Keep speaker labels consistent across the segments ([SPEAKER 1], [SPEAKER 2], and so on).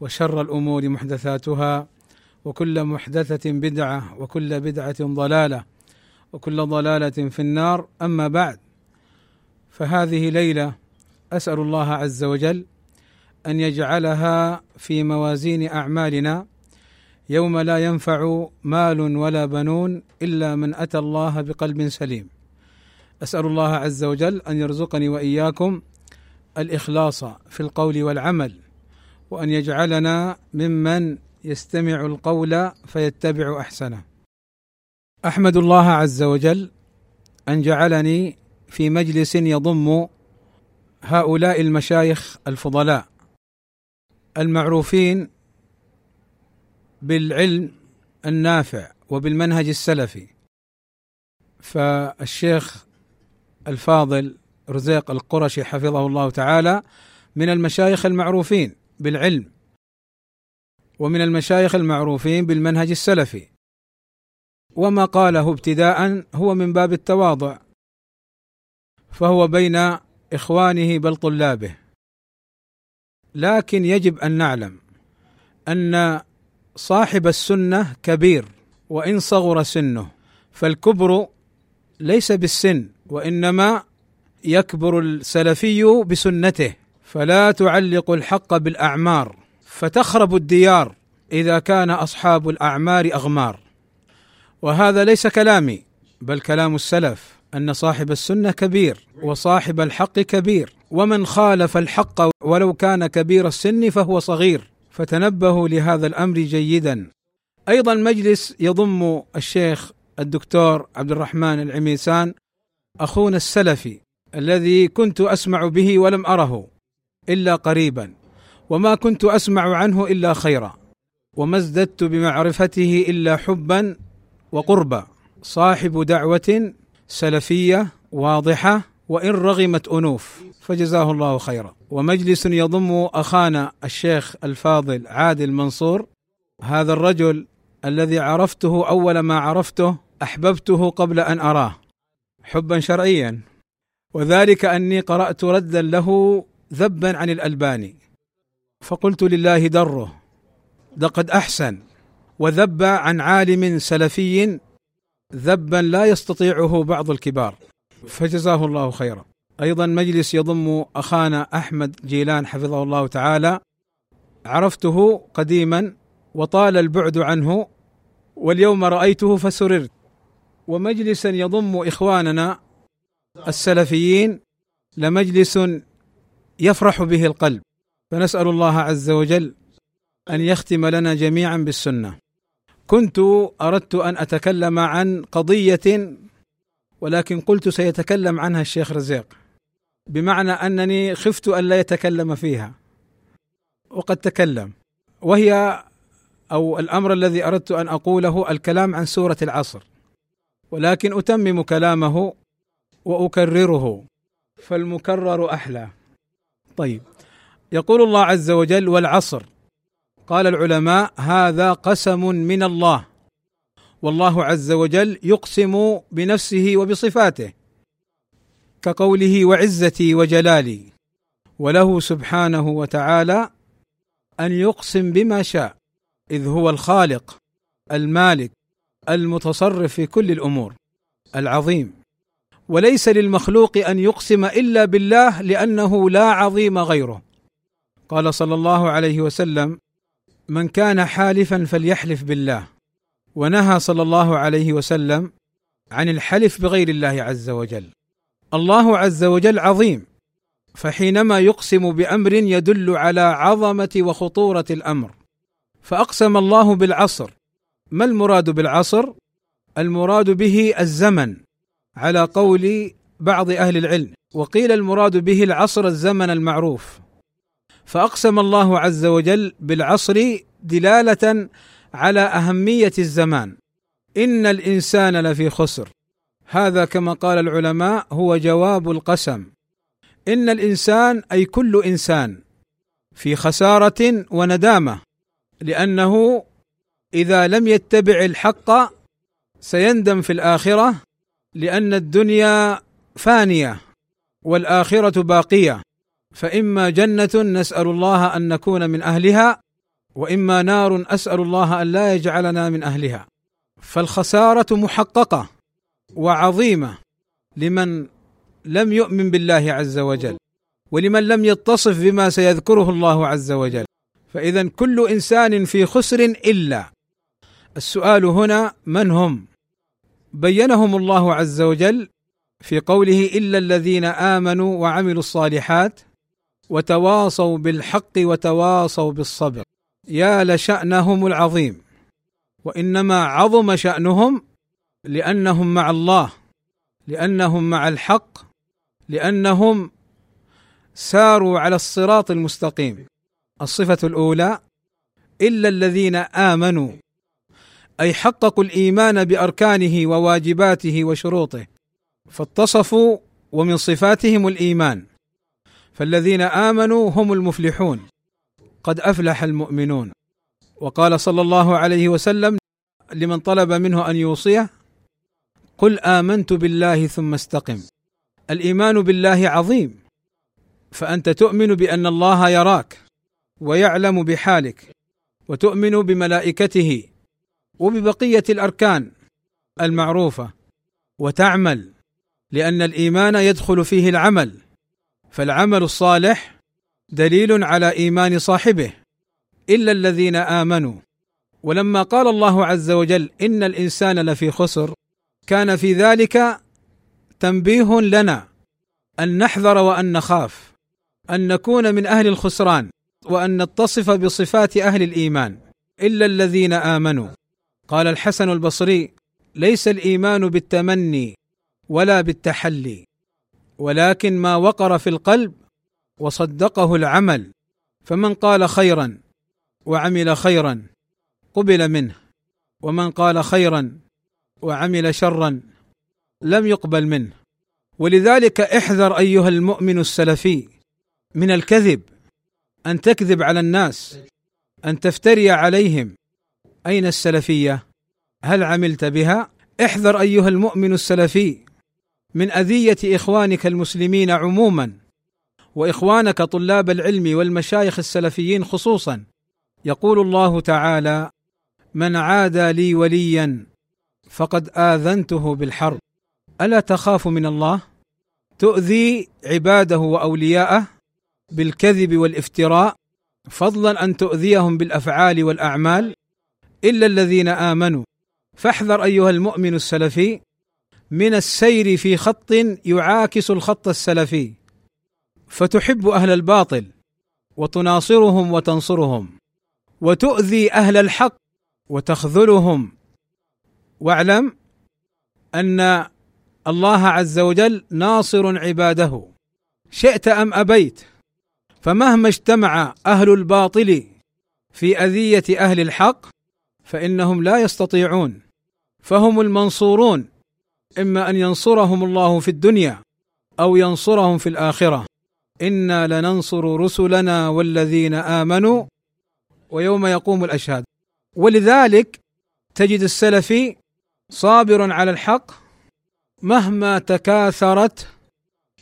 [SPEAKER 1] وشر الأمور محدثاتها وكل محدثة بدعة وكل بدعة ضلالة وكل ضلالة في النار. أما بعد فهذه ليلة أسأل الله عز وجل أن يجعلها في موازين أعمالنا يوم لا ينفع مال ولا بنون إلا من أتى الله بقلب سليم. أسأل الله عز وجل أن يرزقني وإياكم الإخلاص في القول والعمل. وأن يجعلنا ممن يستمع القول فيتبع أحسنه. أحمد الله عز وجل أن جعلني في مجلس يضم هؤلاء المشايخ الفضلاء المعروفين بالعلم النافع وبالمنهج السلفي. فالشيخ الفاضل رزيق القرشي حفظه الله تعالى من المشايخ المعروفين. بالعلم ومن المشايخ المعروفين بالمنهج السلفي. وما قاله ابتداء هو من باب التواضع فهو بين إخوانه بل طلابه. لكن يجب أن نعلم أن صاحب السنة كبير وإن صغر سنه فالكبر ليس بالسن وإنما يكبر السلفي بسنته. فلا تعلق الحق بالأعمار فتخرب الديار إذا كان أصحاب الأعمار أغمار. وهذا ليس كلامي بل كلام السلف أن صاحب السنة كبير وصاحب الحق كبير ومن خالف الحق ولو كان كبير السن فهو صغير. فتنبهوا لهذا الأمر جيدا. أيضا مجلس يضم الشيخ الدكتور عبد الرحمن العميسان أخونا السلفي الذي كنت أسمع به ولم أره. إلا قريبا وما كنت أسمع عنه إلا خيرا وما ازددت بمعرفته إلا حبا وقربا. صاحب دعوة سلفية واضحة وإن رغمت أنوف فجزاه الله خيرا. ومجلس يضم أخانا الشيخ الفاضل عادل منصور هذا الرجل الذي عرفته أول ما عرفته أحببته قبل أن أراه حبا شرعيا. وذلك أني قرأت ردا له ذبا عن الألباني. فقلت لله دره لقد أحسن. وذب عن عالم سلفي ذبا لا يستطيعه بعض الكبار. فجزاه الله خيرا. أيضا مجلس يضم أخانا أحمد جيلان حفظه الله تعالى. عرفته قديما وطال البعد عنه واليوم رأيته فسررت. ومجلسا يضم إخواننا السلفيين لمجلس يفرح به القلب. فنسأل الله عز وجل أن يختم لنا جميعا بالسنة. كنت أردت أن أتكلم عن قضية ولكن قلت سيتكلم عنها الشيخ رزيق بمعنى أنني خفت أن لا يتكلم فيها. وقد تكلم. وهي أو الأمر الذي أردت أن أقوله الكلام عن سورة العصر. ولكن أتمم كلامه وأكرره فالمكرر أحلى. طيب. يقول الله عز وجل والعصر. قال العلماء هذا قسم من الله. والله عز وجل يقسم بنفسه وبصفاته. كقوله وعزتي وجلالي. وله سبحانه وتعالى أن يقسم بما شاء. إذ هو الخالق المالك المتصرف في كل الأمور. العظيم. وليس للمخلوق أن يقسم إلا بالله لأنه لا عظيم غيره. قال صلى الله عليه وسلم من كان حالفا فليحلف بالله. ونهى صلى الله عليه وسلم عن الحلف بغير الله عز وجل. الله عز وجل عظيم. فحينما يقسم بأمر يدل على عظمة وخطورة الأمر. فأقسم الله بالعصر. ما المراد بالعصر؟ المراد به الزمن. على قول بعض أهل العلم وقيل المراد به العصر الزمن المعروف. فأقسم الله عز وجل بالعصر دلالة على أهمية الزمان. إن الإنسان لفي خسر. هذا كما قال العلماء هو جواب القسم. إن الإنسان أي كل إنسان في خسارة وندامة لأنه إذا لم يتبع الحق سيندم في الآخرة لأن الدنيا فانية والآخرة باقية. فإما جنة نسأل الله أن نكون من أهلها وإما نار أسأل الله أن لا يجعلنا من أهلها. فالخسارة محققة وعظيمة لمن لم يؤمن بالله عز وجل ولمن لم يتصف بما سيذكره الله عز وجل. فإذا كل إنسان في خسر إلا. السؤال هنا من هم؟ بينهم الله عز وجل في قوله إلا الذين آمنوا وعملوا الصالحات وتواصوا بالحق وتواصوا بالصبر. يا لشأنهم العظيم. وإنما عظم شأنهم لأنهم مع الله لأنهم مع الحق لأنهم ساروا على الصراط المستقيم. الصفة الأولى إلا الذين آمنوا. أي حققوا الإيمان بأركانه وواجباته وشروطه فاتصفوا ومن صفاتهم الإيمان. فالذين آمنوا هم المفلحون قد أفلح المؤمنون. وقال صلى الله عليه وسلم لمن طلب منه أن يوصيه قل آمنت بالله ثم استقم. الإيمان بالله عظيم فأنت تؤمن بأن الله يراك ويعلم بحالك وتؤمن بملائكته. وببقية الأركان المعروفة وتعمل لأن الإيمان يدخل فيه العمل فالعمل الصالح دليل على إيمان صاحبه إلا الذين آمنوا. ولما قال الله عز وجل إن الإنسان لفي خسر كان في ذلك تنبيه لنا أن نحذر وأن نخاف أن نكون من أهل الخسران وأن نتصف بصفات أهل الإيمان إلا الذين آمنوا. قال الحسن البصري ليس الإيمان بالتمني ولا بالتحلي ولكن ما وقر في القلب وصدقه العمل فمن قال خيرا وعمل خيرا قبل منه ومن قال خيرا وعمل شرا لم يقبل منه. ولذلك احذر أيها المؤمن السلفي من الكذب أن تكذب على الناس أن تفتري عليهم أين السلفية؟ هل عملت بها؟ احذر أيها المؤمن السلفي. من أذية إخوانك المسلمين عموما وإخوانك طلاب العلم والمشايخ السلفيين خصوصا. يقول الله تعالى من عادى لي وليا فقد آذنته بالحرب ألا تخاف من الله؟ تؤذي عباده وأولياءه بالكذب والافتراء فضلا أن تؤذيهم بالأفعال والأعمال؟ إلا الذين آمنوا. فاحذر أيها المؤمن السلفي من السير في خط يعاكس الخط السلفي. فتحب أهل الباطل وتناصرهم وتنصرهم وتؤذي أهل الحق وتخذلهم. واعلم أن الله عز وجل ناصر عباده. شئت أم أبيت؟ فمهما اجتمع أهل الباطل في أذية أهل الحق فإنهم لا يستطيعون. فهم المنصورون. إما أن ينصرهم الله في الدنيا أو ينصرهم في الآخرة. إنا لننصر رسلنا والذين آمنوا ويوم يقوم الأشهاد. ولذلك تجد السلفي صابر على الحق مهما تكاثرت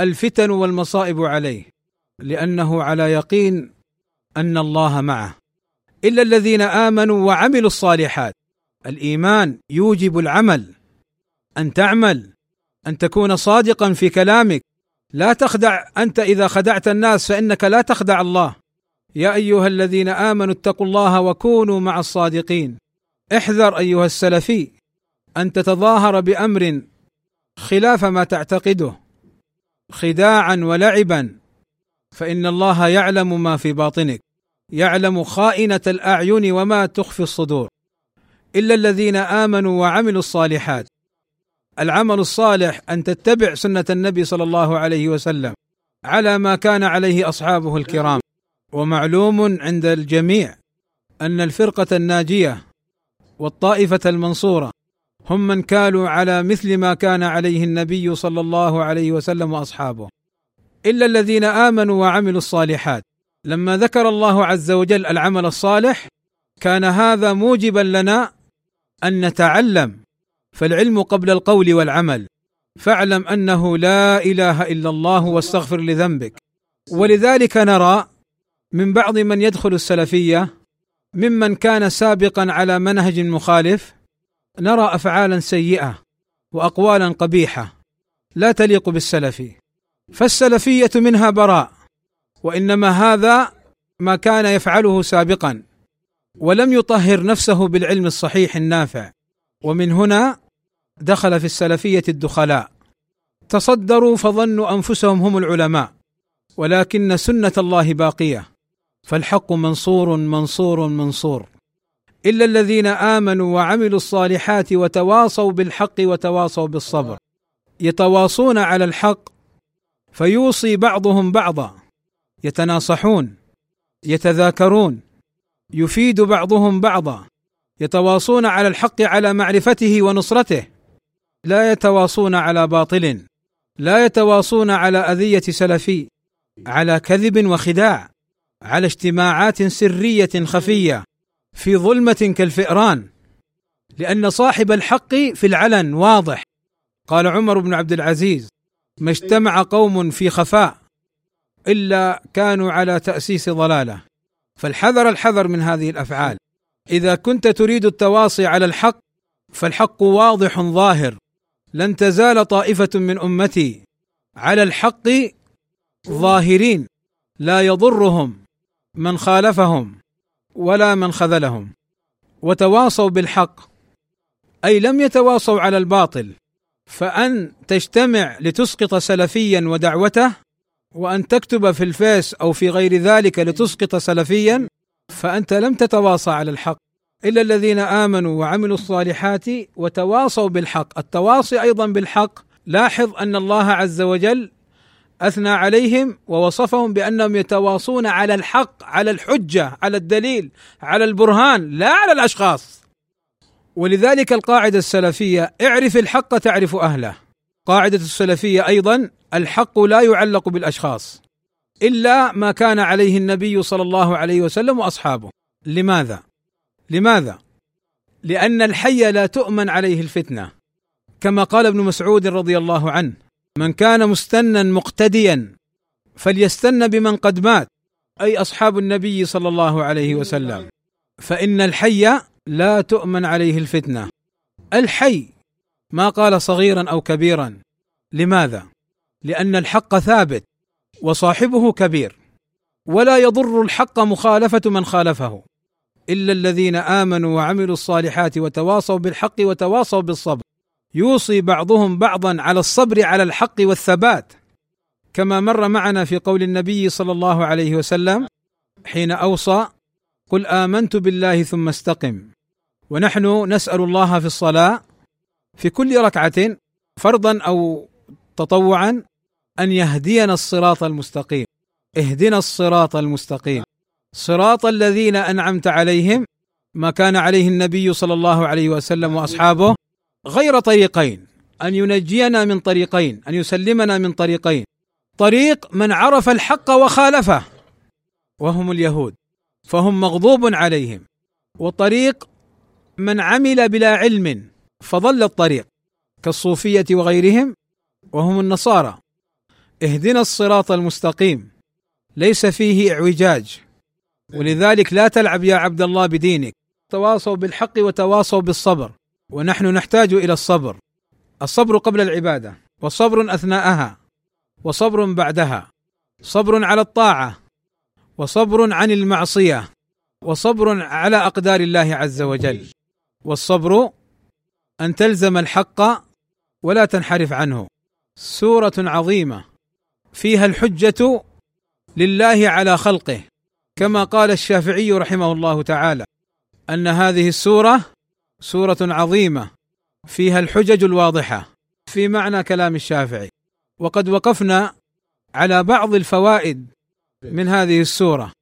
[SPEAKER 1] الفتن والمصائب عليه لأنه على يقين أن الله معه. إلا الذين آمنوا وعملوا الصالحات. الإيمان يوجب العمل. أن تعمل. أن تكون صادقا في كلامك. لا تخدع. أنت إذا خدعت الناس فإنك لا تخدع الله. يا أيها الذين آمنوا اتقوا الله وكونوا مع الصادقين. احذر أيها السلفي. أن تتظاهر بأمر خلاف ما تعتقده. خداعا ولعبا. فإن الله يعلم ما في باطنك. يعلم خائنة الأعين وما تخفي الصدور إلا الذين آمنوا وعملوا الصالحات. العمل الصالح أن تتبع سنة النبي صلى الله عليه وسلم على ما كان عليه أصحابه الكرام. ومعلوم عند الجميع أن الفرقة الناجية والطائفة المنصورة هم من كانوا على مثل ما كان عليه النبي صلى الله عليه وسلم وأصحابه. إلا الذين آمنوا وعملوا الصالحات. لما ذكر الله عز وجل العمل الصالح كان هذا موجبا لنا أن نتعلم فالعلم قبل القول والعمل. فاعلم أنه لا إله إلا الله واستغفر لذنبك. ولذلك نرى من بعض من يدخل السلفية ممن كان سابقا على منهج مخالف نرى افعالا سيئة واقوالا قبيحة لا تليق بالسلفي. فالسلفية منها براء وإنما هذا ما كان يفعله سابقا ولم يطهر نفسه بالعلم الصحيح النافع. ومن هنا دخل في السلفية الدخلاء. تصدروا فظنوا أنفسهم هم العلماء ولكن سنة الله باقية. فالحق منصور منصور منصور. إلا الذين آمنوا وعملوا الصالحات وتواصوا بالحق وتواصوا بالصبر. يتواصون على الحق فيوصي بعضهم بعضا. يتناصحون يتذاكرون يفيد بعضهم بعضا يتواصون على الحق على معرفته ونصرته لا يتواصون على باطل لا يتواصون على أذية سلفي على كذب وخداع على اجتماعات سرية خفية في ظلمة كالفئران لأن صاحب الحق في العلن واضح. قال عمر بن عبد العزيز ما اجتمع قوم في خفاء إلا كانوا على تأسيس ضلالة. فالحذر الحذر من هذه الأفعال. إذا كنت تريد التواصي على الحق فالحق واضح ظاهر. لن تزال طائفة من أمتي على الحق ظاهرين. لا يضرهم من خالفهم ولا من خذلهم. وتواصوا بالحق. أي لم يتواصوا على الباطل فأن تجتمع لتسقط سلفيا ودعوته وأن تكتب في الفيس أو في غير ذلك لتسقط سلفيا فأنت لم تتواصى على الحق. إلا الذين آمنوا وعملوا الصالحات وتواصوا بالحق. التواصي أيضا بالحق. لاحظ أن الله عز وجل أثنى عليهم ووصفهم بأنهم يتواصون على الحق على الحجة على الدليل على البرهان لا على الأشخاص. ولذلك القاعدة السلفية اعرف الحق تعرف أهله. قاعدة السلفية أيضا الحق لا يعلق بالأشخاص إلا ما كان عليه النبي صلى الله عليه وسلم وأصحابه. لماذا؟ لماذا؟ لأن الحي لا تؤمن عليه الفتنة كما قال ابن مسعود رضي الله عنه من كان مستنا مقتديا فليستن بمن قد مات. أي أصحاب النبي صلى الله عليه وسلم. فإن الحي لا تؤمن عليه الفتنة. الحي ما قال صغيرا أو كبيرا. لماذا؟ لأن الحق ثابت وصاحبه كبير. ولا يضر الحق مخالفة من خالفه. إلا الذين آمنوا وعملوا الصالحات وتواصوا بالحق وتواصوا بالصبر. يوصي بعضهم بعضا على الصبر على الحق والثبات. كما مر معنا في قول النبي صلى الله عليه وسلم حين أوصى قل آمنت بالله ثم استقم. ونحن نسأل الله في الصلاة في كل ركعة فرضا أو تطوعا أن يهدينا الصراط المستقيم. اهدنا الصراط المستقيم. صراط الذين أنعمت عليهم ما كان عليه النبي صلى الله عليه وسلم وأصحابه غير طريقين. أن ينجينا من طريقين أن يسلمنا من طريقين. طريق من عرف الحق وخالفه وهم اليهود فهم مغضوب عليهم. وطريق من عمل بلا علم فضل الطريق كالصوفية وغيرهم وهم النصارى. اهدنا الصراط المستقيم. ليس فيه اعوجاج. ولذلك لا تلعب يا عبد الله بدينك. تواصوا بالحق وتواصوا بالصبر. ونحن نحتاج إلى الصبر. الصبر قبل العبادة. وصبر أثناءها. وصبر بعدها. صبر على الطاعة. وصبر عن المعصية. وصبر على أقدار الله عز وجل. والصبر أن تلزم الحق ولا تنحرف عنه. سورة عظيمة. فيها الحجة لله على خلقه كما قال الشافعي رحمه الله تعالى أن هذه السورة سورة عظيمة فيها الحجج الواضحة في معنى كلام الشافعي وقد وقفنا على بعض الفوائد من هذه السورة.